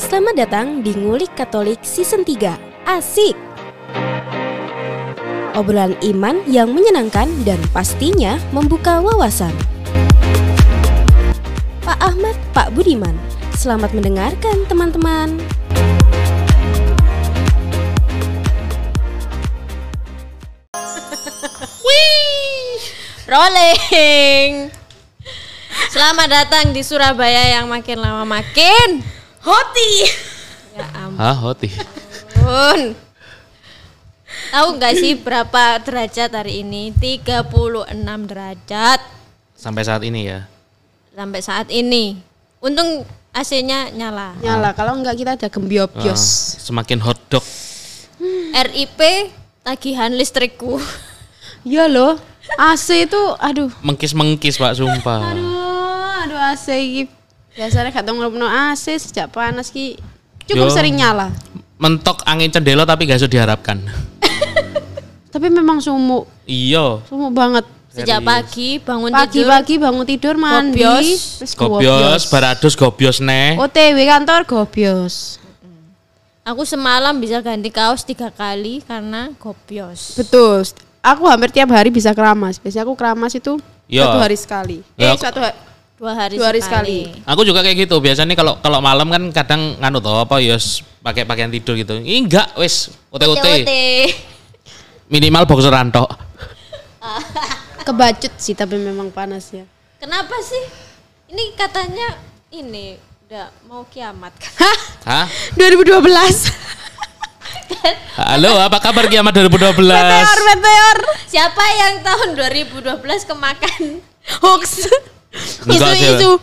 Selamat datang di Ngulik Katolik Season 3. Asik! Obrolan iman yang menyenangkan dan pastinya membuka wawasan. Pak Ahmad, Pak Budiman, selamat mendengarkan teman-teman. Rolling. Selamat datang di Surabaya yang makin lama makin hoti. Ya Hah, hoti. ampun. Tahu nggak sih berapa derajat hari ini? 36 derajat Sampai saat ini ya. sampai saat ini. Untung AC-nya nyala. Nyala, kalau enggak kita ada Ah, gembiobios. semakin hot dog. RIP tagihan listrikku. Iya loh, AC itu aduh. Mengkis-mengkis Pak, sumpah. Aduh, aduh AC. Biasanya gak tau ngelupno AC sejak panas ki. Yo. Cukup sering nyala. Mentok angin cendela tapi gak usah diharapkan. Tapi memang sumuk, Iya. sumuk banget. Sejak pagi bangun tidur. Pagi-pagi bangun tidur mandi, Gobios. terus Gobios, barados gobios neh. OTW kantor gobios. Aku semalam bisa ganti kaos tiga kali karena gobios. Betul. Aku hampir tiap hari bisa keramas. Biasanya aku keramas itu Iya. satu hari sekali. Ya, Eh, satu hari. Dua hari, Dua hari sekali. Aku juga kayak gitu. Biasanya kalau kalau malam kan kadang nganu toh apa ya pakai pakaian tidur gitu. Ih, enggak, wes OT-OT. OT. Minimal boxer rantok. Kebacut sih tapi memang panas ya. Kenapa sih? Ini katanya ini udah mau kiamat kan? Hah? Hah? 2012. Halo, apa kabar kiamat 2012? Meteor, meteor. Siapa yang tahun 2012 kemakan? Hoax. Isu-isu.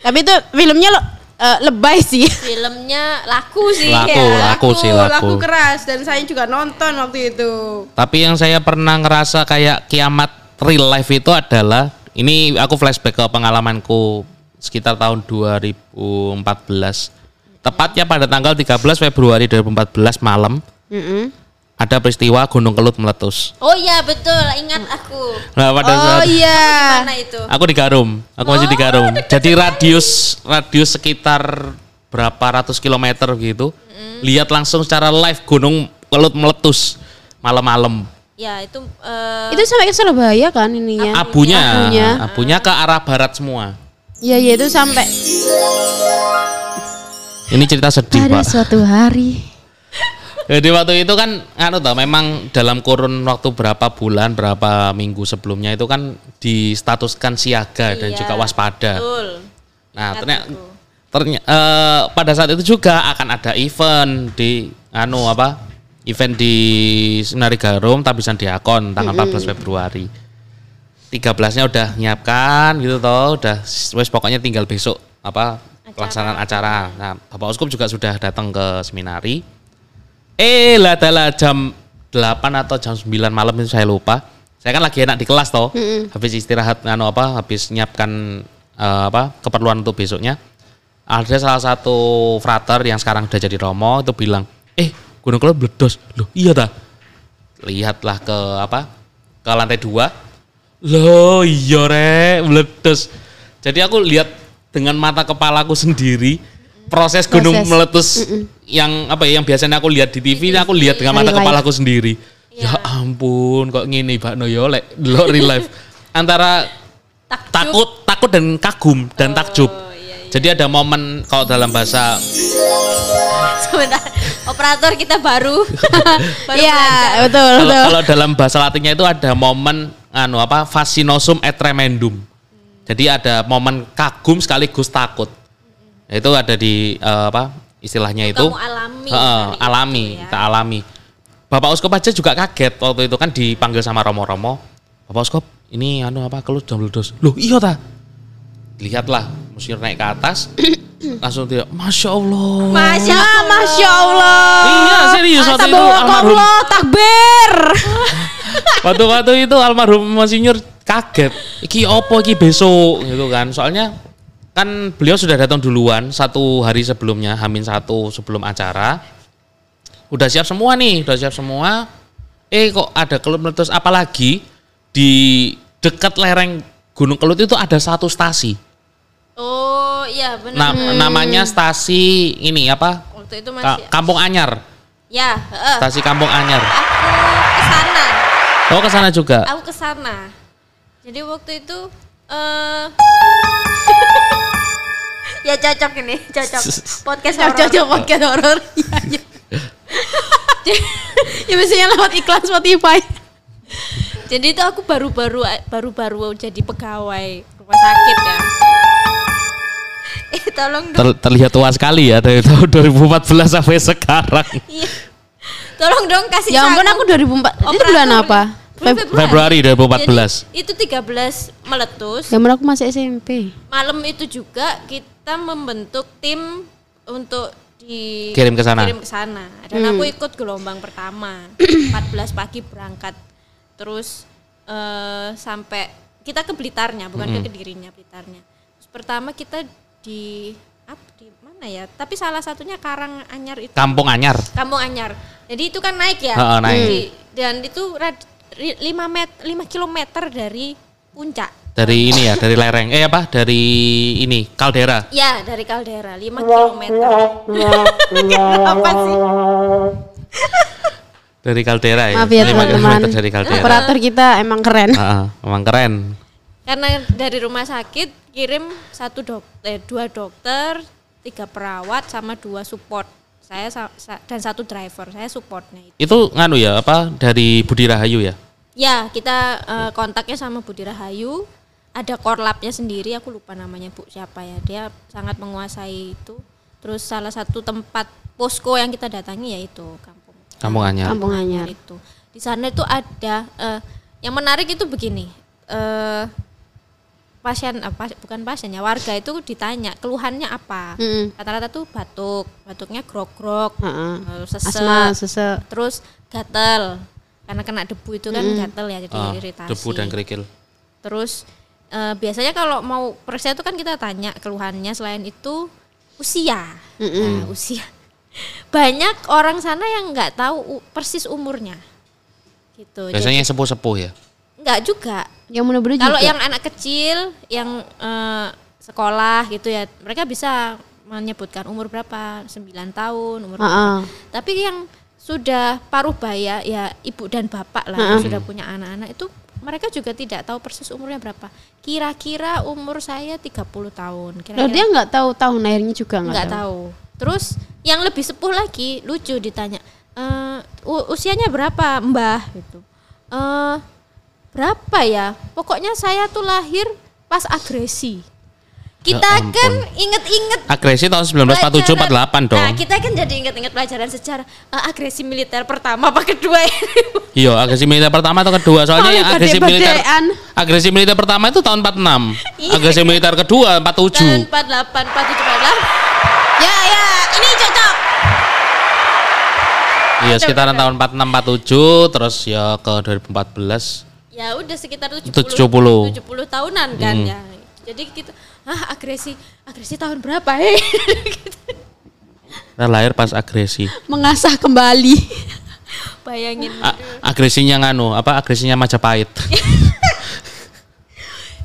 Tapi itu filmnya lo eh, lebay sih. Filmnya laku sih. Laku, ya. laku sih, laku. keras dan saya juga nonton waktu itu. Tapi yang saya pernah ngerasa kayak kiamat real life itu adalah ini aku flashback ke pengalamanku sekitar tahun 2014. Tepatnya pada tanggal 13 Februari 2014 malam ada peristiwa Gunung Kelut meletus. Oh iya betul, ingat aku. Nah, pada Oh saat iya. Mana itu? aku di Garum, aku masih di Garum. Jadi radius radius sekitar berapa ratus kilometer gitu. Lihat langsung secara live Gunung Kelut meletus malam-malam. Ya itu eh, Itu sampai ke Surabaya kan ininya. abunya Abunya. abunya ke arah barat semua Iya, iya itu sampai ini cerita sedih pada pak suatu hari. Jadi waktu itu kan anu tau memang dalam kurun waktu berapa bulan berapa minggu sebelumnya itu kan distatuskan siaga dan Iya, juga waspada betul. nah Ingat ternyata aku. ternya- eh, pada saat itu juga akan ada event di anu apa event di Senari Garum Tabisan Diakon tanggal 14 Februari 13-nya udah nyiapkan gitu toh, udah wes pokoknya tinggal besok apa pelaksanaan acara. Nah, Bapak Uskup juga sudah datang ke seminari. Eh, lah adalah jam 8 atau jam 9 malam itu saya lupa. Saya kan lagi enak di kelas toh. Habis istirahat anu apa, habis nyiapkan eh, apa keperluan untuk besoknya. Ada salah satu frater yang sekarang udah jadi romo itu bilang, "Eh, Gunung Kelut meledos." Loh, iya dah. Lihatlah ke apa? Ke lantai dua, Loh iya rek, meletus. Jadi aku lihat dengan mata kepalaku sendiri proses gunung Proses. meletus yang apa ya yang biasanya aku lihat di TV, ini aku lihat dengan mata life. kepalaku sendiri. Ya ampun, kok ngini Mbak Noyo lek delok real life. Antara Takjub. takut, takut dan kagum dan takjub. Jadi ada momen kalau dalam bahasa Sebentar, operator kita baru. baru Iya, betul, kalau, betul. kalau dalam bahasa Latinnya itu ada momen anu apa fascinosum et tremendum. Jadi ada momen kagum sekaligus takut. Itu ada di eh, apa istilahnya itu? kamu alami itu alami, ya. kita alami. Bapak Uskop aja juga kaget waktu itu kan dipanggil sama romo-romo. Bapak Uskop, ini anu apa kalau udah meledos. Loh, iya ta? Lihatlah, musir naik ke atas. langsung dia, Masya Allah. Masya Ya, Allah. Masya Allah. Iya, serius waktu itu almarhum. Allah, takbir. Waktu-waktu itu almarhum Monsinyur kaget. Iki opo iki besok gitu kan. Soalnya kan beliau sudah datang duluan satu hari sebelumnya, Hamin satu sebelum acara. Udah siap semua nih, udah siap semua. Eh kok ada kelut meletus apalagi di dekat lereng Gunung Kelut itu ada satu stasi. Oh iya benar. Na- namanya stasi ini apa? Waktu itu Ka- masih. Kampung Anyar. Ya, heeh. Stasi Kampung Anyar. aku ke sana. Oh, ke sana juga. Aku ke sana. Jadi waktu itu eh ya cocok ini, cocok. Podcast Cocok horor. cocok podcast horor. Iya, iya. Ya biasanya lewat iklan Spotify. Jadi itu aku baru-baru baru-baru jadi pegawai rumah sakit ya. Eh tolong dong. Ter- terlihat tua sekali ya dari tahun 2014 sampai sekarang. Iya. Tolong dong kasih Ya ampun aku 2004. Itu Operator. bulan apa? Bulan Feb- Februari 2014. Jadi, itu 13 meletus. Ya aku masih SMP. Malam itu juga kita membentuk tim untuk di Kirim ke sana. Kirim ke sana. Dan Hmm. aku ikut gelombang pertama. 14 pagi berangkat. Terus eh, sampai kita ke Blitarnya, bukan Hmm. ke Kedirinya, Blitarnya. Terus pertama kita di apa di mana ya? Tapi salah satunya Karang Anyar itu. Kampung Anyar. Kampung Anyar. Jadi itu kan naik ya. Heeh, naik. Di- dan itu rad- 5 met 5 km dari puncak. Dari ini ya, dari lereng. Eh apa? Dari ini, kaldera. Ya, dari kaldera 5 km. Apa sih? Dari kaldera ya. Maaf ya 5 teman-teman. dari kaldera. Operator kita emang keren. Heeh, emang keren. Karena dari rumah sakit kirim satu dok eh, dua dokter, tiga perawat sama dua support. Saya sa- sa- dan satu driver. Saya supportnya itu. Itu nganu ya, apa? Dari Budi Rahayu ya. Ya, kita eh, kontaknya sama Budi Rahayu. Ada korlapnya sendiri, aku lupa namanya Bu siapa ya. Dia sangat menguasai itu. Terus salah satu tempat posko yang kita datangi yaitu kampung Kampung Anyar. Kampung Anyar. itu. Di sana itu ada eh, yang menarik itu begini. eh pasien apa bukan pasien ya warga itu ditanya keluhannya apa Mm-mm. rata-rata tuh batuk batuknya grog-grog Heeh. eh, sesek Asma, sesek. terus gatel karena kena debu itu kan gatel ya jadi Ah, iritasi debu dan kerikil. terus eh, biasanya kalau mau periksa itu kan kita tanya keluhannya selain itu usia Nah, usia banyak orang sana yang nggak tahu persis umurnya gitu Biasanya sepuh-sepuh ya. Jadi, nggak juga Yang muda-muda juga. kalau yang anak kecil yang eh, sekolah gitu ya mereka bisa menyebutkan umur berapa 9 tahun umur berapa tapi yang sudah paruh baya ya ibu dan bapak lah yang sudah punya anak-anak itu mereka juga tidak tahu persis umurnya berapa kira-kira umur saya 30 tahun Loh, kira-kira dia nggak tahu tahun lahirnya juga nggak tahu. tahu. Terus yang lebih sepuh lagi lucu ditanya "Eh, u- usianya berapa Mbah gitu. Eh berapa ya? Pokoknya saya tuh lahir pas agresi. Kita Ya ampun. kan inget-inget Agresi tahun 1947 48 dong. Nah, kita kan jadi inget-inget pelajaran sejarah eh, agresi militer pertama apa kedua ini. Iya, agresi militer pertama atau kedua? Soalnya yang agresi militer agresi militer pertama itu tahun 46. Iya. Agresi militer kedua Tahun 47. 48, 47, 48. Ya, ya, ini cocok. Iya, sekitaran tahun 46 47 terus ya ke 2014. Ya udah sekitar 70 70. 70 tahunan kan ya. Jadi kita ah agresi agresi tahun berapa eh? Gitu. Kita lahir pas agresi. Mengasah kembali. Bayangin A- agresinya nganu, apa agresinya Majapahit.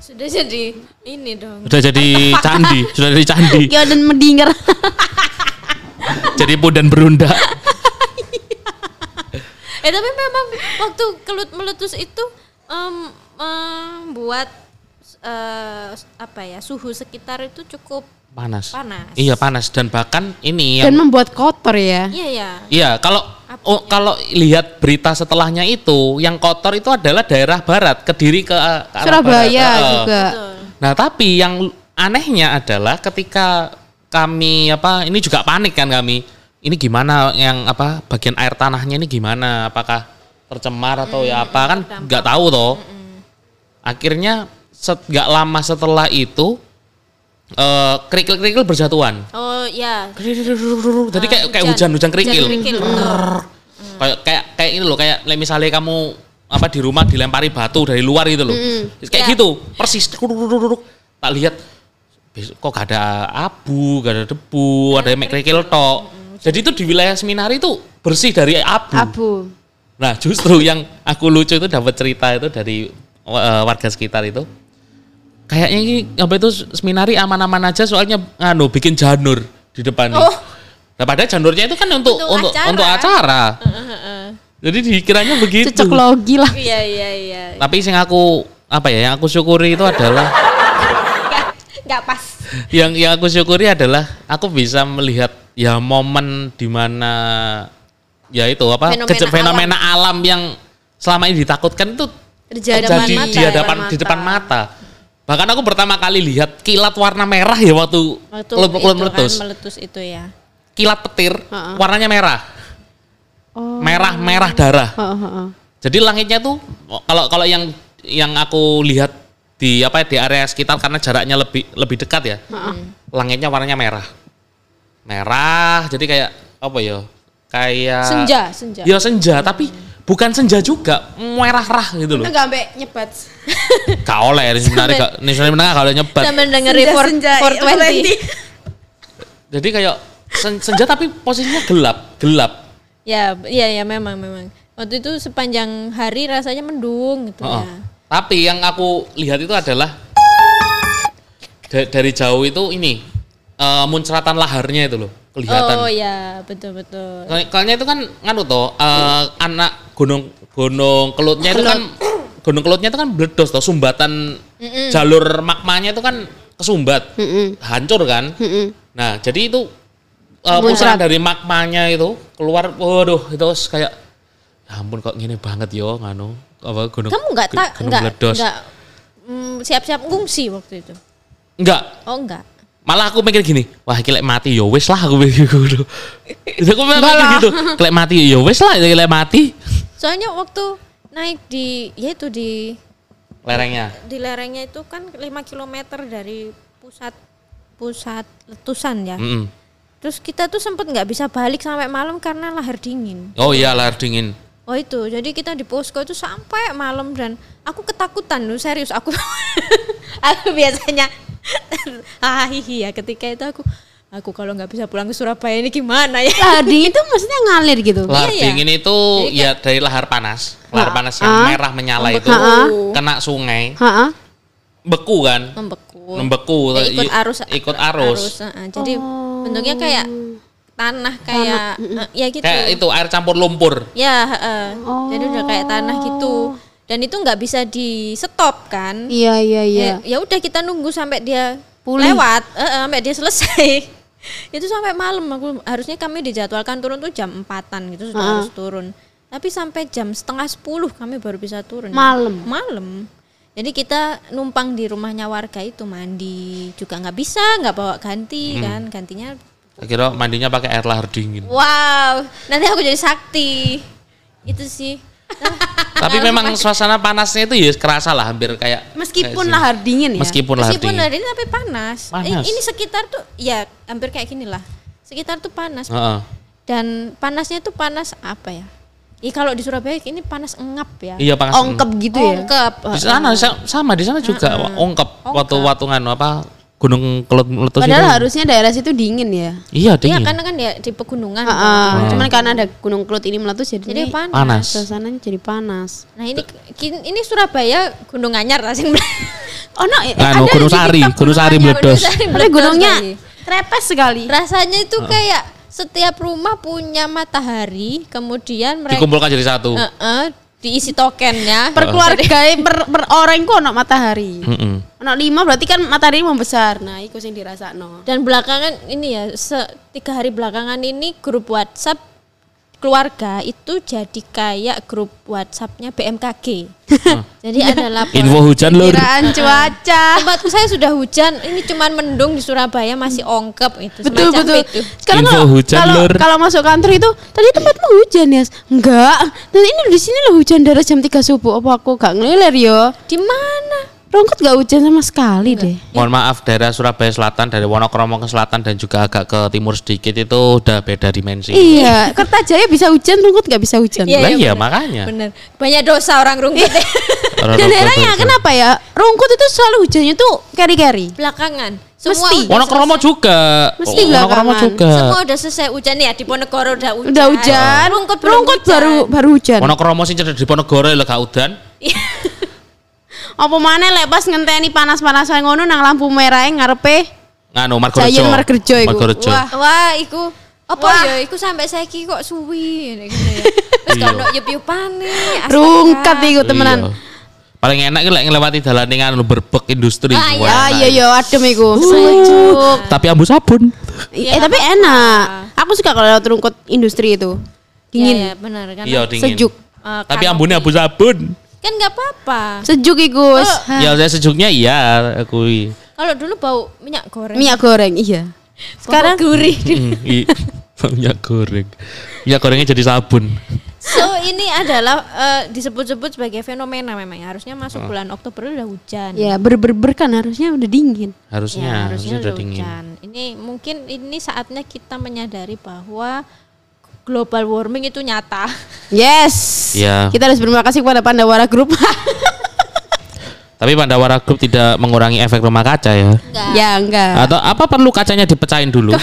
sudah jadi ini dong. Udah jadi candi, sudah jadi candi. ya dan mendinger. jadi pudan berunda. Eh tapi memang waktu kelut meletus itu em, membuat eh, apa ya suhu sekitar itu cukup Panas. panas. Iya, panas dan bahkan ini dan yang membuat kotor ya. Iya ya. Iya, kalau oh, kalau lihat berita setelahnya itu, yang kotor itu adalah daerah barat, Kediri ke, ke arah Surabaya barat. Eh, juga. Betul. Nah, tapi yang anehnya adalah ketika kami apa ini juga panik kan kami. Ini gimana yang apa bagian air tanahnya ini gimana? Apakah tercemar atau ya apa kan nggak tahu toh. Akhirnya set, nggak lama setelah itu eh, kerikil-kerikil berjatuhan. Oh ya. Jadi kayak kayak hujan hujan kerikil. kerikil. Kayak kayak kayak ini loh kayak misalnya kamu apa di rumah dilempari batu dari luar gitu loh. Kayak Ya. gitu, persis. Tak lihat besok kok gak ada abu, gak ada debu, ada yang kerikil tok. Jadi itu di wilayah Seminari itu bersih dari abu. Abu. Nah, justru yang aku lucu itu dapat cerita itu dari eh, warga sekitar itu. kayaknya ini apa itu seminari aman-aman aja soalnya anu bikin janur di depan nih. Oh. Nah, padahal janurnya itu kan untuk Untuk untuk acara. untuk acara. Jadi dikiranya begitu. Cocok logi lah. Iya iya iya. Tapi sing aku apa ya yang aku syukuri itu adalah Nggak, nggak pas. yang yang aku syukuri adalah aku bisa melihat ya momen di mana ya itu apa Fenomena fenomena alam. yang selama ini ditakutkan itu Terjadi terjadi mata di hadapan di depan mata. Bahkan aku pertama kali lihat kilat warna merah ya waktu Waktu itu kelut meletus. kan meletus itu ya. Kilat petir Heeh. warnanya merah. Oh. Merah merah darah. Heeh. Jadi langitnya tuh kalau kalau yang yang aku lihat di apa ya, di area sekitar karena jaraknya lebih lebih dekat ya. Langitnya warnanya merah. Merah, jadi kayak apa ya? Kayak Senja, senja. Ya senja, tapi bukan senja juga, merah rah gitu loh. Itu gak ambek nyebat. Gak oleh, ini sebenarnya gak, ini sebenarnya kalau nyebat. Sambil dengerin for, for 20. Jadi kayak sen- senja tapi posisinya gelap, gelap. Ya, iya ya memang memang. Waktu itu sepanjang hari rasanya mendung gitu Heeh. ya. Tapi yang aku lihat itu adalah da- dari jauh itu ini eh, muncratan laharnya itu loh kelihatan. Oh ya, betul betul. Kal- Kayaknya itu kan nganu toh eh, anak gunung gunung kelutnya itu kan gunung kelutnya itu kan meledos toh sumbatan jalur magmanya itu kan kesumbat, Heeh. hancur kan. Heeh. Nah, jadi itu uh, pusaran dari magmanya itu keluar, waduh itu kayak ya ampun kok gini banget yo nganu apa gunung Kamu nggak gu- tak gunung nggak meledos. nggak mm, siap-siap ngungsi waktu itu. Enggak. Oh enggak. Malah aku mikir gini, wah iki lek mati yo wis lah aku mikir gitu. Itu aku mikir gitu, lek mati yo wis lah lek mati. Soalnya waktu naik di ya itu di Lerengnya. di lerengnya itu kan 5 km dari pusat pusat letusan ya. Mm-mm. Terus kita tuh sempet nggak bisa balik sampai malam karena lahar dingin. Oh iya lahar dingin. Oh itu, jadi kita di posko itu sampai malam dan aku ketakutan loh serius aku. aku biasanya ah iya ketika itu aku aku kalau nggak bisa pulang ke Surabaya ini gimana ya? Lahar dingin itu maksudnya ngalir gitu. Lahar Iya, iya. dingin itu Jadi ya dari lahar panas. Lahar Ah. panas yang Ah. merah menyala itu Membeku. kena sungai, Heeh. beku kan. Membeku. Membeku. Ya, ikut arus Ikut arus. heeh. jadi bentuknya kayak tanah kayak eh, ya gitu. Kayak itu air campur lumpur. Ya, heeh. jadi udah kayak tanah gitu. Dan itu nggak bisa di stop kan? Iya iya iya. Ya, ya udah kita nunggu sampai dia Pulih. lewat, eh, eh, sampai dia selesai. itu sampai malam aku harusnya kami dijadwalkan turun tuh jam empatan gitu sudah Ah. harus turun. Tapi sampai jam setengah sepuluh kami baru bisa turun. Malam. Malam. Jadi kita numpang di rumahnya warga itu mandi juga nggak bisa nggak bawa ganti Hmm. kan gantinya. Saya kira mandinya pakai air lahar dingin. Wow, nanti aku jadi sakti. Itu sih. Tapi memang suasana panasnya itu ya kerasa lah hampir kayak Meskipun kayak lahar dingin ya. Meskipun lahar Meskipun dingin. hari ini tapi panas. Panas. Ini, ini sekitar tuh ya hampir kayak gini lah. Sekitar tuh panas. Heeh. Dan panasnya tuh panas apa ya? Ih kalau di Surabaya ini panas engap ya. Iya panas. Ongkep gitu ya. Ongkep. Di sana sa- sama di sana juga ongkep waktu waktu nganu apa gunung kelut meletus Padahal itu. harusnya daerah situ dingin ya. Iya Iya dingin. karena kan ya di pegunungan. Heeh. Cuman karena ada gunung kelut ini meletus jadi, Jadi panas. Panas. suasananya jadi panas. Nah ini ini Surabaya Gunung Anyar lah sing Oh no, eh, Anu ada Gunung Sari, Gunung Sari. Anyar. Tapi gunungnya trepes sekali. Rasanya itu kayak setiap rumah punya matahari, kemudian mereka Dikumpulkan jadi satu. Heeh, diisi tokennya. Per keluarga per, per orang kok ono matahari. Heeh. Ono lima berarti kan matahari membesar. Nah, iku sing dirasakno. Dan belakangan ini ya, tiga hari belakangan ini grup WhatsApp keluarga itu jadi kayak grup WhatsAppnya BMKG. jadi ada laporan. Info hujan lur. Kiraan cuaca. Tempatku saya sudah hujan, ini cuman mendung di Surabaya masih ongkep itu. Betul betul. Itu. Sekarang Info kalau hujan, kalau Lur. kalau masuk kantor itu tadi tempatmu hujan ya? Enggak. Dan ini di sini loh hujan dari jam 3 subuh. Apa aku gak ngeliler yo? Di mana? Rongkot gak hujan sama sekali deh. Mohon maaf daerah Surabaya Selatan dari Wonokromo ke selatan dan juga agak ke timur sedikit itu udah beda dimensi. Iya, Kertajaya bisa hujan, Rungkut gak bisa hujan. Iya, iya, iya bener. makanya. Bener. Banyak dosa orang rungkut ya. Orang Dan herannya kenapa ya? Rungkut itu selalu hujannya tuh keri-keri. Belakangan. Semua Mesti. Wonokromo selesai. juga. Mesti Wonokromo belakangan. juga. Semua udah selesai hujan ya di Ponegoro udah hujan. Udah hujan. Rungkut Rungkut hujan. baru baru hujan. Wonokromo cedek di Ponegoro gak udan. Apa maneh lek pas ngenteni panas-panasan ngono nang lampu merah ngarepe Nganu Margorejo. Giant Margorejo iku. Margorejo. Wah. Wah, iku apa ya? Iku sampai saiki kok suwi ngene gitu ya. Terus Iya. kono yup-yupane. rungkat iku temenan. Iya. Paling enak ki lek ngelewati dalan ning anu berbek industri. Ah, iya. Ah iya iya adem iku. Sejuk. Tapi ambu sabun. Eh tapi enak. Aku suka kalau lewat rungkut industri itu. Dingin, Iya, ya, benar kan. Iya, dingin. sejuk. Eh, Tapi kanopi. ambune ambu sabun. Kan nggak apa-apa. Sejuk iku. Oh. Ya saya sejuknya iya akui. Kalau dulu bau minyak goreng. Minyak goreng, iya. Sekarang gurih. Hmm, i- minyak goreng. Minyak gorengnya jadi sabun. So ini adalah eh, disebut-sebut sebagai fenomena memang ya. harusnya masuk Ah. bulan Oktober udah hujan. ya ber-ber kan harusnya udah dingin. Harusnya, Ya, harusnya, harusnya udah udah dingin. hujan. Ini mungkin ini saatnya kita menyadari bahwa global warming itu nyata. Yes. Iya. Kita harus berterima kasih kepada Pandawara Group. Tapi Pandawara Group tidak mengurangi efek rumah kaca ya. Enggak. ya enggak. Atau apa perlu kacanya dipecahin dulu?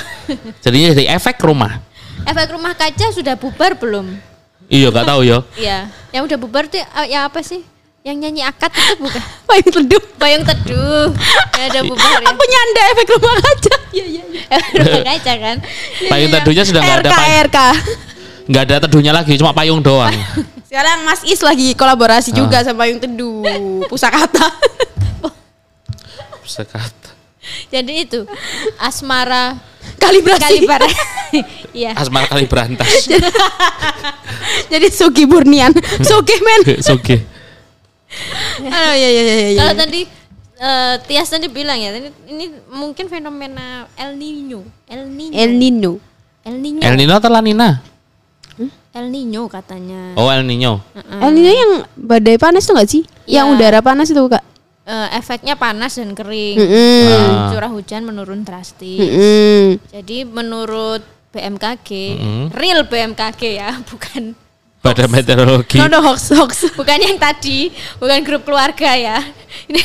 Jadinya jadi efek rumah. Efek rumah kaca sudah bubar belum? Iya, nggak tahu ya. Iya. Yang udah bubar tuh eh, ya apa sih? Yang nyanyi akad itu bukan? Payung teduh. Bayang teduh. Ya udah bubar ya. Aku nyanda efek rumah kaca. Iya iya iya. Efek rumah kaca kan? Payung teduhnya sudah nggak ada RK payung, RK. nggak ada teduhnya lagi, cuma payung doang. Sekarang Mas Is lagi kolaborasi Ah. juga sama Payung Teduh, pusakata. Sekat. Jadi itu asmara Kalibrasi. kalibara. Iya. Asmara kali berantas. Jadi Sugi Burnian. Sugi men. Oke. Aduh ya ya ya ya. Kalau tadi eh, Tias tadi bilang ya, ini, ini mungkin fenomena El Nino. El Nino. El Nino. El Nino. El Nino atau La Nina? El Nino katanya. Oh, El Nino. El Nino yang badai panas tuh gak sih? Yang Iya. udara panas itu kak? Eh, efeknya panas dan kering. Mm-mm. Ah. Curah hujan menurun drastis. Mm-mm. Jadi menurut BMKG, Mm-mm. real BMKG ya, bukan Badan meteorologi. No no hoax hoax. bukan yang tadi, bukan grup keluarga ya. Ini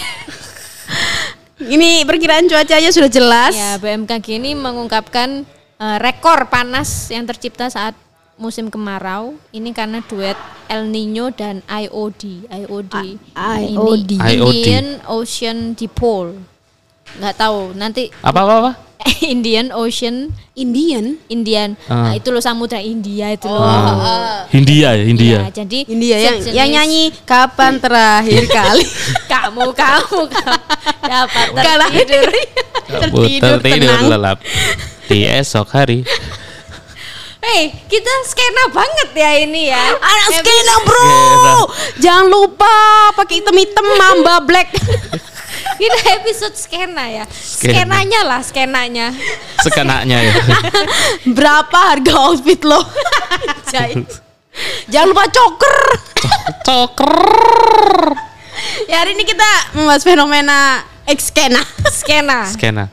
Ini perkiraan cuacanya sudah jelas. ya BMKG ini mengungkapkan eh, rekor panas yang tercipta saat musim kemarau. Ini karena duet El Nino dan IOD. IOD. A- Ini IOD. Indian Ocean Dipole. Nggak tahu nanti Apa apa apa? Indian Ocean Indian. Indian. Ah. Nah, itu loh samudra India itu loh. Hindia ya, Hindia. Iya, jadi India yang yang nyanyi kapan terakhir kali kamu kamu kamu dapat kalah tertidur. tertidur Tertidur tenang. lelap di esok hari. Hei, kita skena banget ya ini ya. Anak skena bro, Skena. jangan lupa pakai hitam mamba black. Kita episode skena ya. Skena. Skenanya lah, skenanya. Sekenaknya ya. Berapa harga outfit lo? Jangan lupa coker. Coker. Ya hari ini kita membahas fenomena X skena. Skena. Skena.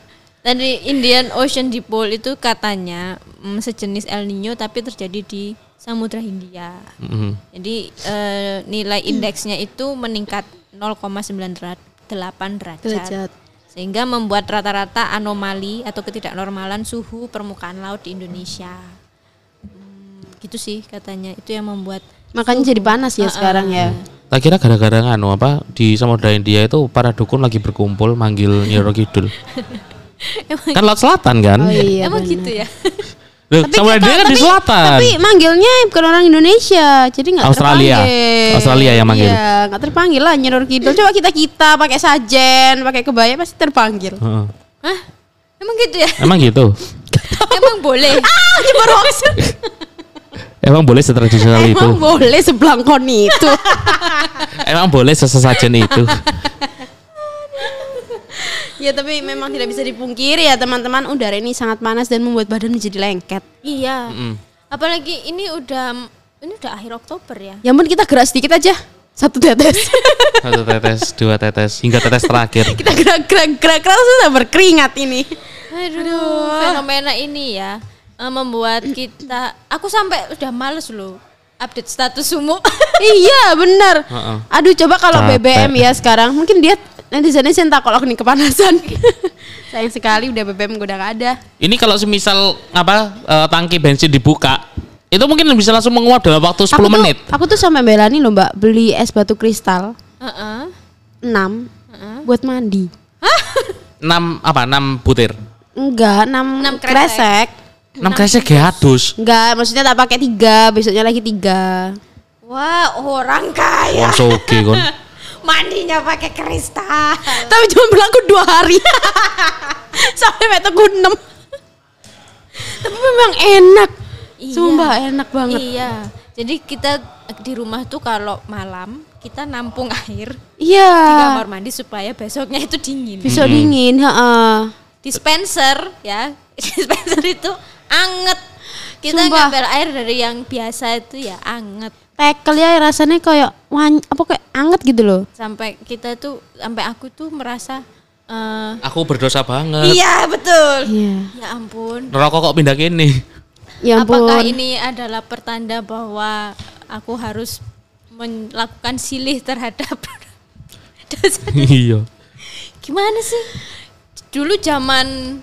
Tadi Indian Ocean Dipole itu katanya mm, sejenis El Nino tapi terjadi di Samudra Hindia. Mhm. Jadi eh, nilai indeksnya itu meningkat 0,98 derajat. Derajat. Sehingga membuat rata-rata anomali atau ketidaknormalan suhu permukaan laut di Indonesia. Hmm, gitu sih katanya. Itu yang membuat Makanya jadi panas ya sekarang ya. Tak kira gara-gara nganu apa di Samudra India itu para dukun lagi berkumpul manggil Nyiro Kidul. kan laut selatan kan? Oh iya. emang benar. gitu ya. Loh, Samudra India kan di selatan. Tapi manggilnya bukan orang Indonesia, jadi nggak Australia. terpanggil. Australia yang manggil. Iya, nggak terpanggil lah Nyiror Kidul. Coba kita kita pakai sajen, pakai kebaya pasti terpanggil. Heeh. Hah? Emang gitu ya? Emang gitu. emang boleh. Ah, nyebar hoax. Emang boleh setradisional itu. Emang boleh sebelangkon itu. Emang boleh sesesajen itu. Ya tapi memang tidak bisa dipungkiri ya teman-teman udara ini sangat panas dan membuat badan menjadi lengket. iya. Mm. Apalagi ini udah ini udah akhir Oktober ya. Ya ampun kita gerak sedikit aja. Satu tetes. Satu tetes, dua tetes, hingga tetes terakhir. kita gerak-gerak gerak-gerak sudah berkeringat ini. Aduh, fenomena ini ya eh, membuat kita aku sampai udah males loh update status sumu. iya benar. Heeh. Aduh coba kalau. BBM ya sekarang mungkin dia netizen netizen tak kalau nih kepanasan. Sayang sekali udah BBM udah gak ada. Ini kalau semisal apa eh, tangki bensin dibuka, itu mungkin bisa langsung menguap dalam waktu 10 Aku tuh- menit. aku tuh sampai belani loh mbak beli es batu kristal. Heeh. enam buat mandi. 6 apa? 6 butir. Enggak, enam Enam kresek. kresek. 6 kresek gadus. Enggak, maksudnya tak pakai tiga, besoknya lagi tiga. Wah, orang kaya. Wong soge kon. Mandinya pakai kristal. Tapi cuma berlaku dua hari. Sampai meter enam. Tapi memang enak. Iya. Sumpah enak banget. Iya. Jadi kita di rumah tuh kalau malam kita nampung air di Iya. kamar mandi supaya besoknya itu dingin. Besok dingin, heeh. Dispenser ya, dispenser itu anget. Kita Sumpah. ngambil air dari yang biasa itu ya anget. Tekel ya rasanya kayak wan, apa kayak anget gitu loh. Sampai kita tuh sampai aku tuh merasa eh, Aku berdosa banget. iya betul. Iya. Ya ampun. Rokok kok pindah kini. Ya ampun. Apakah ini adalah pertanda bahwa aku harus melakukan silih terhadap dosa? Iya. Gimana sih? Dulu zaman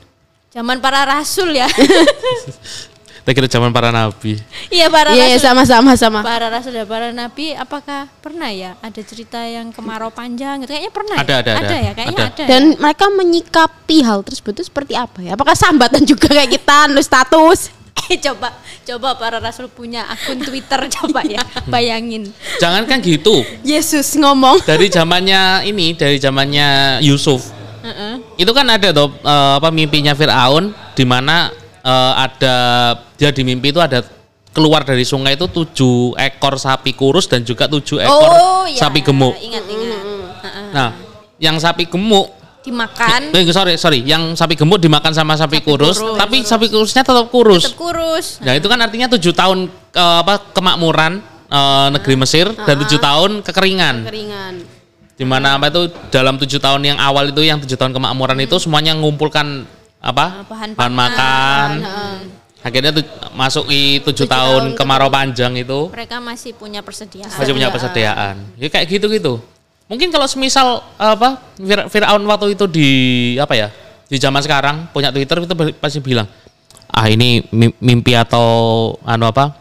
zaman para rasul ya. Kita kira zaman para nabi. Iya para Iya, iya, rasul. sama-sama sama. Para rasul dan para nabi apakah pernah ya ada cerita yang kemarau panjang gitu? Kayaknya pernah Ada, ya? ada, ada. ya, kayaknya Ada. ada. Dan mereka menyikapi hal tersebut itu seperti apa ya? Apakah sambatan juga kayak kita nulis status? Eh coba coba para rasul punya akun Twitter coba ya. Bayangin. Jangan kan gitu. Yesus ngomong. Dari zamannya ini, dari zamannya Yusuf. Heeh. Itu kan ada tuh eh, apa mimpinya Firaun di mana eh, ada dia di mimpi itu ada keluar dari sungai itu tujuh ekor sapi kurus dan juga tujuh ekor Oh ya. sapi gemuk. Ingat ingat. Nah, yang sapi gemuk Dimakan Eh, sorry, sorry, yang sapi gemuk dimakan sama sapi, kurus, kurus. tapi sapi kurusnya tetap kurus. tetap kurus. Nah itu kan artinya tujuh tahun eh, apa kemakmuran eh, negeri Mesir dan tujuh tahun kekeringan. Keringan. Di mana apa itu dalam tujuh tahun yang awal itu yang tujuh tahun kemakmuran itu semuanya mengumpulkan apa bahan bahan makan. Akhirnya tu, masuk di tujuh tahun kemarau panjang itu Mereka masih punya persediaan. masih punya persediaan. Ya kayak gitu gitu. Mungkin kalau semisal apa Fir- Firaun waktu itu di apa ya di zaman sekarang punya Twitter itu pasti bilang ah ini mi- mimpi atau anu apa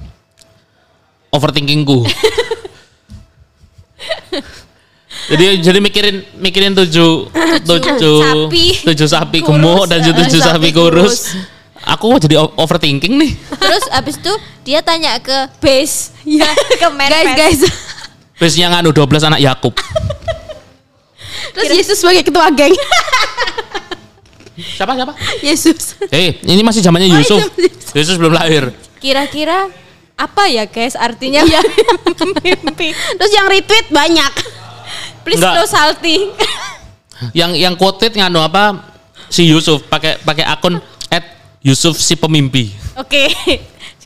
overthinkingku. jadi jadi mikirin mikirin tujuh tujuh sapi tujuh sapi gemuk dan eh, tujuh sapi sapi kurus. Aku jadi overthinking nih. Terus abis itu dia tanya ke base, ya ke Guys, guys. Biasanya nganu 12 anak Yakub. Terus Yesus sebagai ketua geng. Siapa siapa? Yesus. Eh, ini masih zamannya Yusuf. Yesus belum lahir. Kira-kira apa ya guys artinya Iya. mimpi? Terus yang retweet banyak. Please Enggak. no salty. Yang yang quoted nganu apa? Si Yusuf pakai pakai akun @yusuf si pemimpi. Oke,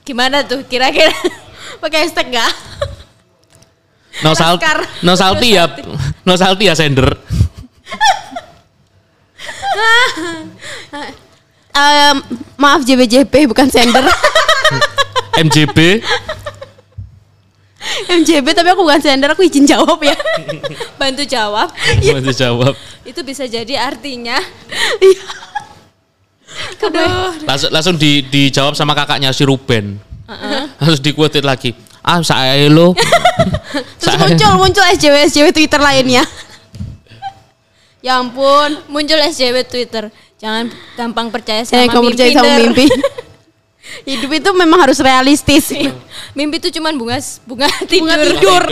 gimana tuh kira-kira? Pakai hashtag enggak? No Laskar. no salty ya, no salty ya sender. Em, maaf JBJP bukan sender. MJB MJB tapi aku bukan sender, aku izin jawab ya. Bantu jawab. Bantu jawab. Itu bisa jadi artinya. Iya. Aduh. Langsung langsung di, dijawab sama kakaknya si Ruben. Harus di quoted lagi. Ah, saya lo. Terus muncul muncul SJW SJW Twitter lainnya. ya ampun. Muncul SJW Twitter. Jangan gampang percaya Saya sama kamu mimpi. percaya sama mimpi. Hidup itu memang harus realistis. Mimpi itu cuman bunga bunga tidur. tidur.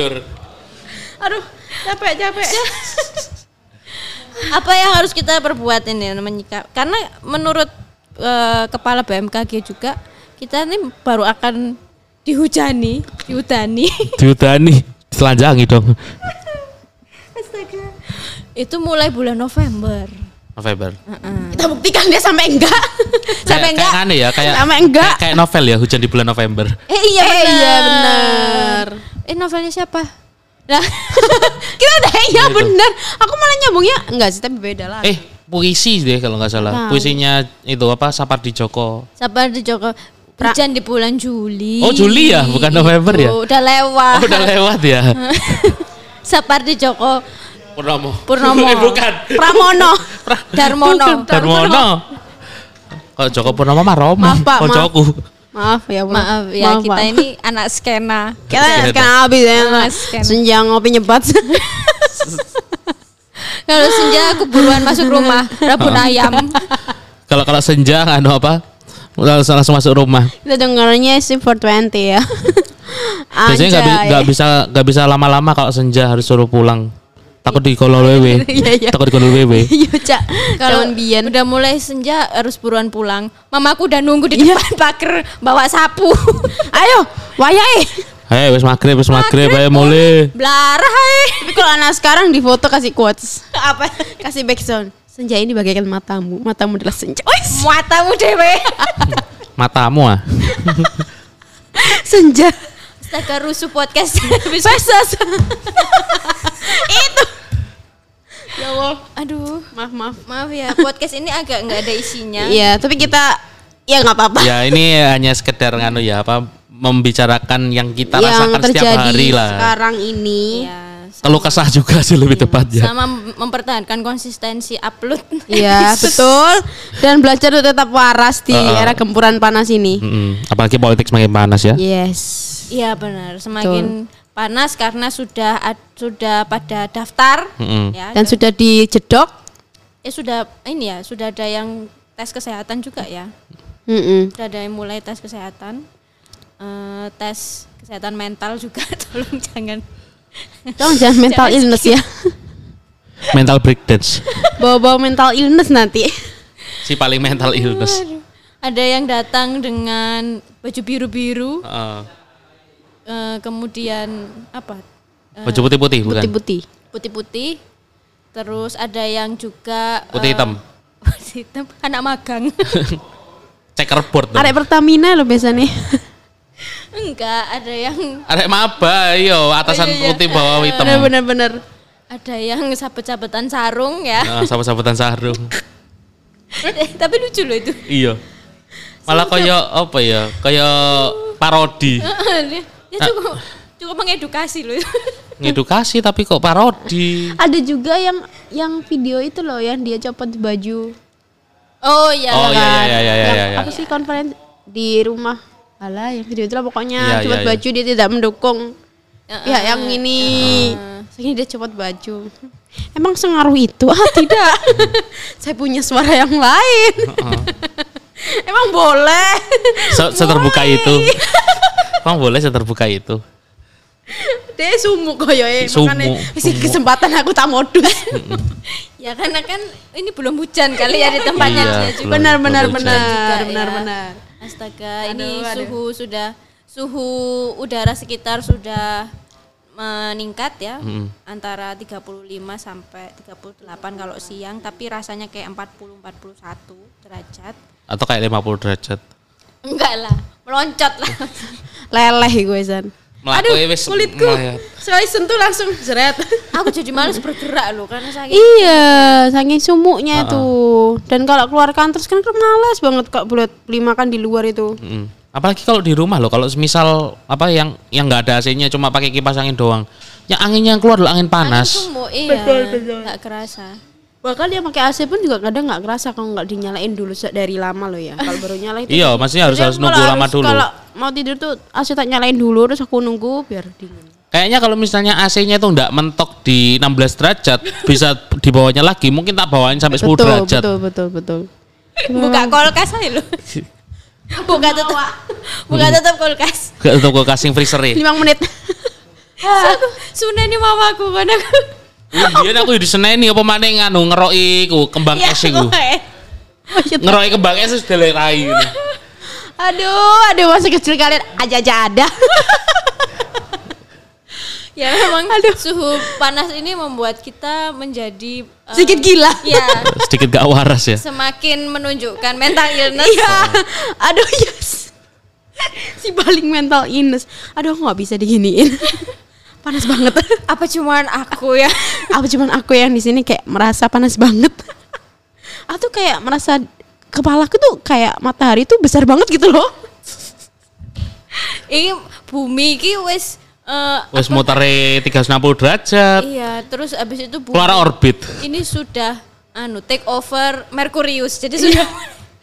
Aduh, capek capek. Apa yang harus kita perbuat ini menyikap? Karena menurut eh, kepala BMKG juga kita ini baru akan dihujani, dihudani. Diudani, telanjangi dong. itu mulai bulan November. November. Kita buktikan dia sampai enggak. Kayak- sampai enggak. Kayak aneh ya, kayak Sampai enggak. Kayak, kayak novel ya, hujan di bulan November. Eh iya Eh, benar. iya, benar. Eh novelnya siapa? Lah, Kita udah iya Nah, itu. bener. Aku malah nyambungnya enggak sih tapi beda lah. Eh, puisi deh kalau nggak salah. Tahu. Puisinya itu apa? Sapardi Djoko. siapa di Joko? Hujan di bulan Juli. Oh, Juli ya, bukan November ya? Oh, udah lewat. Oh, udah lewat ya. Sapardi Djoko Purnomo. Purnomo. Eh, bukan. Pramono. Darmono. Darmono. Kalau Joko Purnomo mah Roma. Maaf, Pak, maaf. Maaf ya, Bu. Maaf ya Maaf, kita Pak. ini anak skena. kita kan habis ya. Mas, kan. Senja ngopi nyebat. Kalau senja aku buruan masuk rumah, rabun ayam. Kalau kalau senja anu apa? Langsung, langsung masuk rumah. Kita dengarnya sih 420 ya. Biasanya nggak nggak bisa nggak bisa lama-lama kalau senja harus suruh pulang. Takut di kolol wewe. Iya, iya. Takut di kolol wewe. Iya, Cak. Kalau biyen udah mulai senja harus buruan pulang. Mamaku udah nunggu di Iya. depan pagar bawa sapu. Ayo, wayahe. Hei, wis maghrib, wis maghrib, ayo mulai. Blarah hai. Tapi kalau anak sekarang di foto kasih quotes. Apa? Kasih backsound. Senja ini bagaikan matamu. Matamu adalah senja. Wes, Matamu dewe. Matamu ah. senja. Astaga rusuh podcast. Pesos. Itu. Ya Allah. Aduh, Maaf, maaf. maaf ya podcast ini agak nggak ada isinya. Iya, tapi kita ya nggak apa-apa. Ya ini hanya sekedar nganu ya apa membicarakan yang kita yang rasakan setiap hari lah. sekarang ini. Ya, Keluh kesah juga sih lebih tepatnya. sama mempertahankan konsistensi upload. Iya, betul. Dan belajar untuk tetap waras di Uh-uh. era gempuran panas ini. Apalagi politik semakin panas ya. Yes. Iya benar, semakin panas karena sudah sudah pada daftar Mm-mm. ya. Dan sudah dijedok. ya sudah ini ya, sudah ada yang tes kesehatan juga ya. Mm-mm. Sudah ada yang mulai tes kesehatan. Eh, tes kesehatan mental juga tolong jangan Tolong jangan mental Jangan illness ya. Mental breakdance. Bawa-bawa mental illness nanti. si paling mental illness. ada yang datang dengan baju biru-biru Heeh. eh, kemudian apa Eh, baju putih-putih bukan? Putih-putih. putih-putih terus ada yang juga Putih eh, hitam. putih hitam anak magang Checkerboard. Arek Pertamina lo biasanya. Enggak ada yang Arek maba, iyo atasan Oh, iya, iya. putih bawah hitam. Bener-bener. ada yang sabet-sabetan sarung ya Nah, sahabat-sahabatan sarung. Eh, tapi lucu loh itu iya. Malah kayak apa ya? Kayak parodi. dia cukup cukup mengedukasi loh Ngedukasi tapi kok parodi. Ada juga yang yang video itu loh yang dia copot baju. oh iya Oh iya iya iya iya Yang iya. iya. Apa sih konferensi di rumah? Alah, yang video itu lah pokoknya Iya, copot iya, iya. baju dia tidak mendukung. Heeh. Ya, yang ini. Ini dia copot baju. Emang sengaruh itu? Ah, tidak. Saya punya suara yang lain. Emang boleh. Se- seterbuka itu. Emang boleh seterbuka itu. Dia sumuk koyoke Sumuk, makanya kesempatan aku tak modus. ya karena kan ini belum hujan kali ya di tempatnya Iya, dia juga belum- benar benar hujan. benar juga benar ya. benar. Astaga, Aduh, ini aduh. suhu sudah suhu udara sekitar sudah meningkat ya. Mm. Antara 35 sampai 38 kalau siang, tapi rasanya kayak 40 41 derajat. Atau kayak 50 derajat. Enggak lah, meloncat lah. Leleh gue san. Melaku Aduh, wis kulitku. Sekali sentuh langsung jeret. Aku jadi males bergerak loh karena sakit. iya, saking sumuknya tuh. Dan kalau keluar kantor kan kan males banget kok buat beli makan di luar itu. Mm. Apalagi kalau di rumah loh, kalau misal apa yang yang nggak ada AC-nya cuma pakai kipas angin doang. Yang anginnya yang keluar loh angin panas. Sumuk, iya. Betul, betul. Nggak kerasa. Bahkan dia pakai AC pun juga kadang nggak kerasa kalau nggak dinyalain dulu dari lama loh ya. Kalau baru nyala itu. Iya, maksudnya harus harus nunggu lama dulu. Kalau mau tidur tuh AC tak nyalain dulu terus aku nunggu biar dingin. Kayaknya kalau misalnya AC-nya tuh nggak mentok di 16 derajat, bisa dibawanya lagi. Mungkin tak bawain sampai 10 betul, derajat. betul, betul, betul. Buka kulkas aja loh. Buka tutup. Buka tutup kulkas. Gak untuk gue kasih freezer ya. Lima menit. Sudah nih mamaku kan aku. Iya, aku di seneni apa mana nganu ngeroi ku kembang Iya, es iku. gue. Ngeroi kembang es sudah lerai aduh, aduh masa kecil kalian aja-aja ada. Ya memang suhu panas ini membuat kita menjadi eh, Sedikit gila. Ya, Sedikit gak waras ya. semakin menunjukkan mental illness. Iya. Aduh, yes. si paling mental illness. Aduh, aku nggak bisa diginiin. Panas banget. Apa cuman aku ya? Apa cuman aku yang di sini kayak merasa panas banget. Aku tuh kayak merasa kepalaku tuh kayak matahari tuh besar banget gitu loh. Ini bumi ki wis eh, Wes mutere 360 derajat. iya, terus abis itu bumi Keluar orbit. ini sudah anu take over Merkurius. Jadi sudah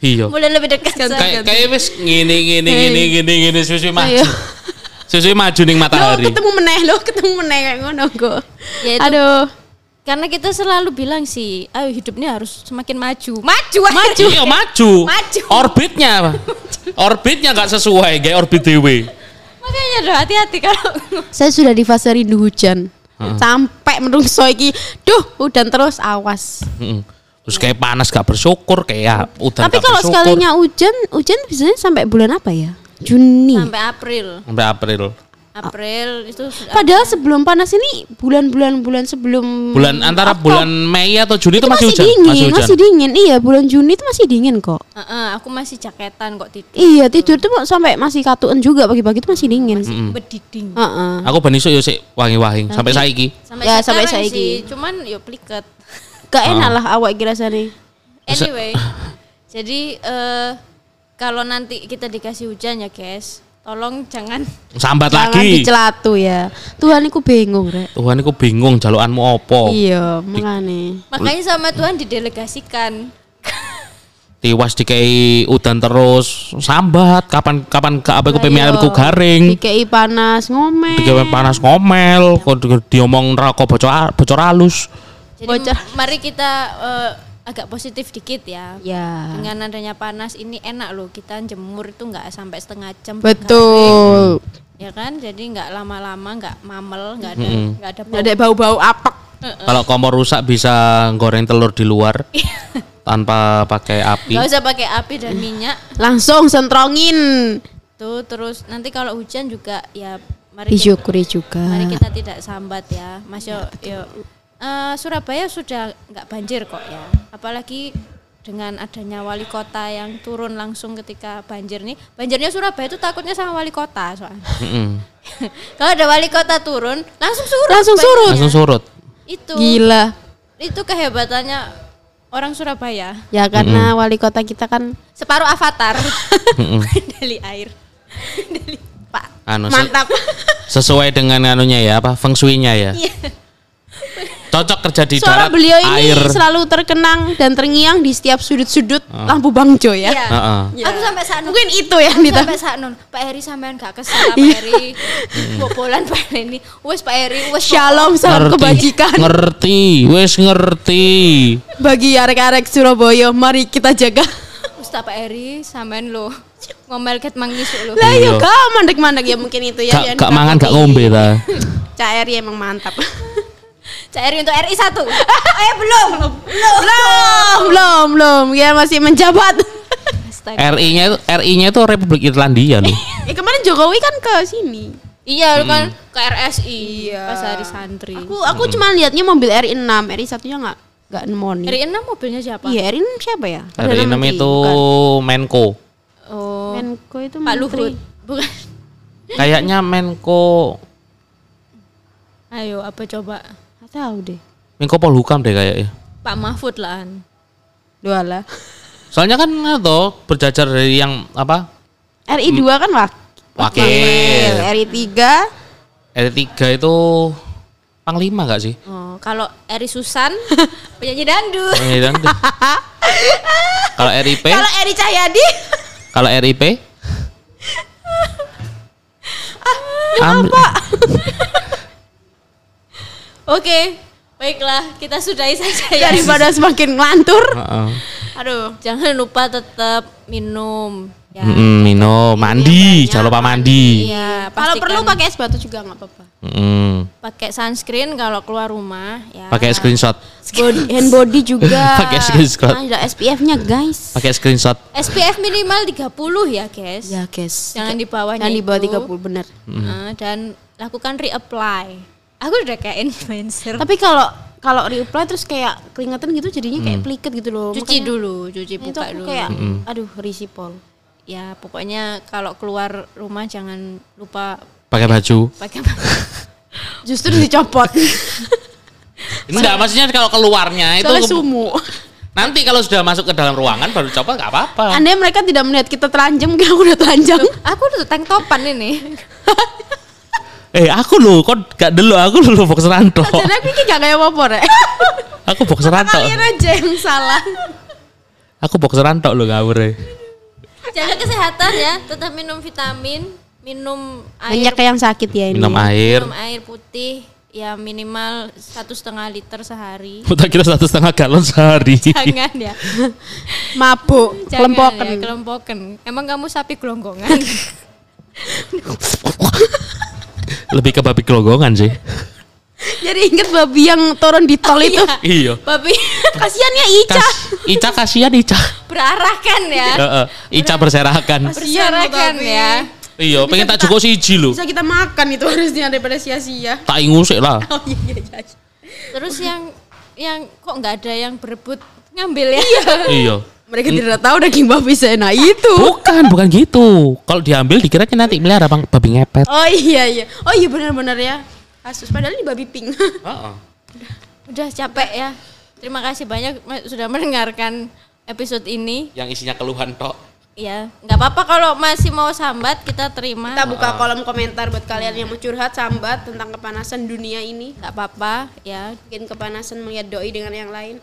Iya. mulai lebih dekat. Kayak kayak wes gini gini gini gini gini susu maju. Susu maju ning Loh, matahari. ketemu meneh loh, ketemu meneh kayak ngono kok. Ya itu- Aduh. karena kita selalu bilang sih, ayo hidup ini harus semakin maju. Maju Maju. Iya maju. Maju. Orbitnya apa? Orbitnya nggak sesuai kayak orbit dewe. Makanya udah hati-hati kalau Saya sudah di fase rindu hujan. Sampai menungso iki, duh, udan terus awas. Mm-mm. Terus kayak panas gak bersyukur kayak udan Tapi gak kalau bersyukur. sekalinya hujan, hujan biasanya sampai bulan apa ya? Juni. sampai April. sampai April. April itu sudah Padahal sebelum panas ini bulan-bulan bulan sebelum Bulan antara Oktober, bulan Mei atau Juni itu, itu masih, masih, hujan. dingin, masih masih, dingin. Iya, bulan Juni itu masih dingin kok. Heeh, aku masih jaketan kok tidur. Iya, tidur tuh sampai masih katuan juga pagi-pagi itu masih dingin. Bediding. Heeh. Aku ben iso yo sik wangi-wangi sampai saiki. Sampai Ya, sampai saiki. sih, cuman yo pliket. Gak enak lah awak kira nih. Anyway, jadi eh kalau nanti kita dikasih hujan ya guys, tolong jangan Sambat Jangan lagi. dicelatu ya. Tuhan aku bingung, Rek. Tuhan iku bingung jalukanmu opo. Iya, makanya. makanya sama Tuhan didelegasikan. Tiwas dikei udan terus sambat kapan kapan ke apa ku pemian iya. ku garing. Dikei panas ngomel. Digawe panas ngomel, kok di- diomong neraka bocor bocor halus. Jadi Bocor. mari kita eh, agak positif dikit ya. Ya. Dengan adanya panas ini enak loh kita jemur itu nggak sampai setengah jam. Betul. Ya kan, jadi nggak lama-lama, nggak mamel, nggak ada, nggak ada. Ada bau-bau apek. Kalau kompor rusak bisa goreng telur di luar tanpa pakai api. Nggak usah pakai api dan minyak. Langsung sentrongin. Tuh terus nanti kalau hujan juga ya mari kita, Disyukuri juga. mari kita tidak sambat ya. Mas yo, yo eh, Surabaya sudah nggak banjir kok ya. Apalagi dengan adanya wali kota yang turun langsung ketika banjir nih. Banjirnya Surabaya itu takutnya sama wali kota soalnya. Kalau ada wali kota turun langsung surut. Langsung banjirnya. surut. Langsung surut. Itu Gila. itu kehebatannya orang Surabaya. Ya karena wali kota kita kan Separuh avatar dari air. dari Pak. Anu se- mantap. sesuai dengan anunya ya apa feng shui-nya ya. Iya. Cocok kerja di Suara darat beliau ini air. selalu terkenang dan terngiang di setiap sudut-sudut lampu bangjo ya. Iya. Heeh. Aku sampai saat Mungkin itu ya Aku Nita. sampai saat non Pak Heri sampean gak kesel Pak Iya. Heri bobolan Pak Heri ini wes Pak Heri wes Shalom salam kebajikan Ngerti, wes ngerti. bagi arek-arek Surabaya. Mari kita jaga. wes tak Pak Heri sampean lo ngomel ket mangisuk lo Lah Iya. yuk kau mandek-mandek ya mungkin itu ya. Gak, gak mangan, gak ngombe ta. Cak Eri emang mantap. Heri untuk RI satu eh belum belum belum, belum, belum. Ya masih menjabat. RI-nya itu RI-nya itu Republik Irlandia loh. eh kemarin Jokowi kan ke sini. iya lu kan ke RSI Iya. pas hari santri Aku aku cuma lihatnya mobil RI 6, RI satunya nggak nggak nemoni. RI 6 mobilnya siapa Iya, RI 6 siapa ya? RI Perdana 6 Menteri, itu bukan. Menko. oh Menko itu Pak menteri. Luhut bukan Kayaknya Menko ayo apa coba Tahu deh. Menko Polhukam deh kayaknya. Pak Mahfud lah Dua lah. Soalnya kan atau berjajar dari yang apa? RI 2 kan wak Wakil. RI 3 RI 3 itu panglima gak sih? oh kalau RI Susan penyanyi dangdut Iya kan? Kalau RIP, Kalau Eri Cahyadi kalau RIP Amri- Oke, baiklah kita sudahi saja ya. daripada semakin ngelantur. Heeh. Aduh. Jangan lupa tetap minum. Ya. Mm-mm, minum, mandi, banyak, jangan lupa mandi. Iya, Kalau perlu pakai es batu juga nggak apa-apa. Mm-mm. pakai sunscreen kalau keluar rumah ya. Pakai screenshot, Body, hand body juga. Pakai screenshot. Ada SPF-nya guys. pakai screenshot. SPF minimal 30 ya, guys. Ya guys. Jangan di bawahnya Jangan di bawah itu. 30 bener. Eh, dan lakukan reapply. Aku udah kayak influencer. Tapi kalau kalau reapply terus kayak keringetan gitu jadinya kayak pliket gitu loh. cuci Makanya- dulu, cuci Nah, itu buka aku dulu. kayak aduh risipol. Ya, pokoknya kalau keluar rumah jangan lupa Pakai baju. pakai Justru dicopot. Enggak, maksudnya kalau keluarnya itu Soalnya sumu. nanti kalau sudah masuk ke dalam ruangan baru coba nggak apa-apa. Andai mereka tidak melihat kita telanjang, mungkin aku udah telanjang. Aku udah tank topan ini. Eh, aku loh, kok gak dulu aku loh boxeran tok. Jadi aku ini gak kayak apa rek. Aku boxeran tok. Kalian aja yang salah. Aku boxeran tok loh ngawur e. Jaga kesehatan ya, tetap minum vitamin, minum air, Banyak yang sakit ya ini. Minum air. minum air putih. ya minimal satu setengah liter sehari. Tak kira satu setengah galon sehari. Jangan ya. Mabuk, Jangan kelempokan. ya. Emang kamu sapi gelonggongan? Lebih ke babi kelonggongan sih. Jadi inget babi yang turun di tol itu. Iya. Babi Kasihan ya Ica. Kas, Ica kasihan Ica. berarahkan ya. Heeh. Ica berserakan. Berserakan Babi. ya. Iya, pengen tak cukup siji lho. Bisa kita makan itu harusnya daripada sia-sia. Tak ingusik lah. Oh iya iya iya. Terus yang yang kok nggak ada yang berebut ngambil ya? Iya. Mereka tidak tahu daging babi seenak itu. Bukan, bukan gitu. Kalau diambil dikiranya nanti melihara bang babi ngepet. Oh iya iya. Oh iya benar-benar ya. Kasus padahal ini babi pink. Heeh. Udah capek ya. Terima kasih banyak sudah mendengarkan episode ini. Yang isinya keluhan tok. Ya, nggak apa-apa kalau masih mau sambat kita terima. Kita buka kolom komentar buat kalian yang mau curhat sambat tentang kepanasan dunia ini. nggak apa-apa ya. Mungkin kepanasan melihat doi dengan yang lain.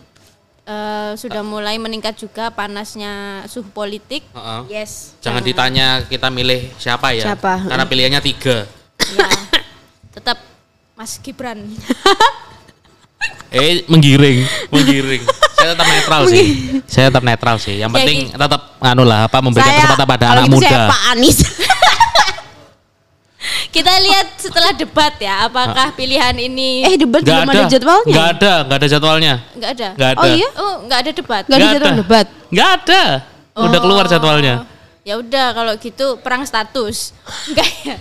Eh, sudah mulai meningkat juga panasnya suhu politik. Heeh. Yes. Jangan ditanya kita milih siapa ya. Siapa? Karena pilihannya tiga. Ya, tetap Mas Gibran. Eh menggiring, menggiring. Saya tetap netral sih. Saya tetap netral sih. Yang Ya, penting gitu. tetap anu lah apa memberikan kesempatan pada anak gitu muda. Saya Pak Anies. Kita lihat setelah debat ya, apakah pilihan ini eh debat Nggak belum ada, jadwalnya. Nggak ada, nggak ada jadwalnya. nggak ada? Nggak ada. Oh iya? Oh, nggak ada debat. Nggak ada Nggak jadwal ada. debat. Nggak ada. Udah keluar jadwalnya. Ya udah kalau gitu perang status. Enggak ya?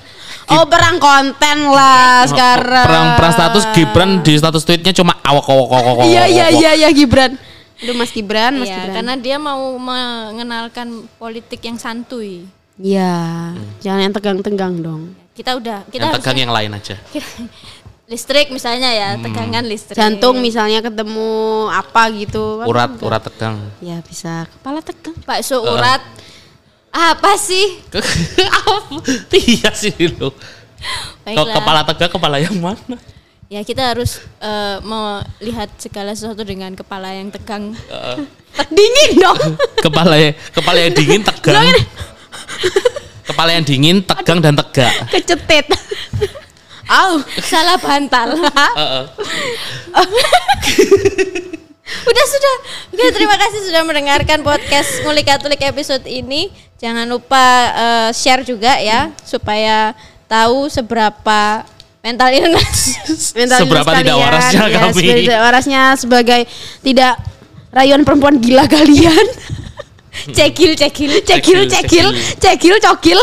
Oh perang konten lah sekarang. Perang perang status Gibran di status tweetnya cuma awak awak awak awak. Iya iya awak. iya iya Gibran. Aduh Mas Gibran, Mas Iya, Gibran. karena dia mau mengenalkan politik yang santuy. Iya, jangan yang tegang-tegang dong. Kita udah kita Yang harus tegang yang lain aja. listrik misalnya ya, tegangan listrik. Jantung misalnya ketemu apa gitu. kan Urat enggak. urat tegang. Ya bisa kepala tegang. bakso urat. Apa sih? Apa? Iya sih lo. Baiklah. Kepala tegang kepala yang mana? Ya kita harus eh, melihat segala sesuatu dengan kepala yang tegang. Dingin dong. Kepala yang kepala yang dingin tegang. Kepala yang dingin tegang dan tegak. Kecetit. Au. Salah bantal. Heeh. Udah sudah. Oke, terima kasih sudah mendengarkan podcast Ngulik Katolik episode ini. Jangan lupa eh, share juga ya supaya tahu seberapa mental illness. Mental Seberapa illness tidak kalian. warasnya Ya, kami. tidak warasnya sebagai tidak rayuan perempuan gila kalian. Cekil, cekil. Cekil, cekil, cekil, cokil.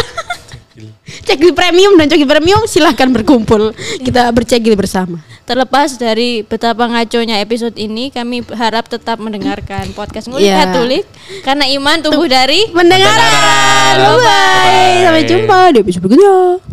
Cekil premium dan cokil premium silahkan berkumpul. Kita bercekil bersama. Terlepas dari betapa ngaconya episode ini, kami harap tetap mendengarkan podcast Ngulik. Katolik karena iman tumbuh dari Pendengaran. Bye bye. Sampai jumpa di episode berikutnya.